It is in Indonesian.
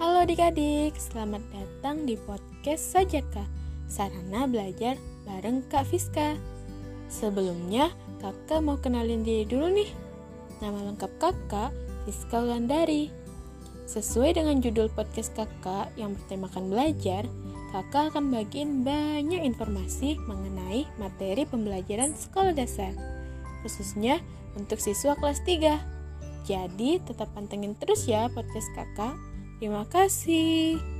adik-adik, selamat datang di podcast Sajaka Sarana belajar bareng Kak Fiska. Sebelumnya, kakak mau kenalin diri dulu nih. Nama lengkap kakak, Fiska Wulandari. Sesuai dengan judul podcast kakak yang bertemakan belajar Kakak akan bagiin banyak informasi mengenai materi pembelajaran sekolah dasar Khususnya untuk siswa kelas 3 jadi tetap pantengin terus ya podcast kakak. Terima kasih.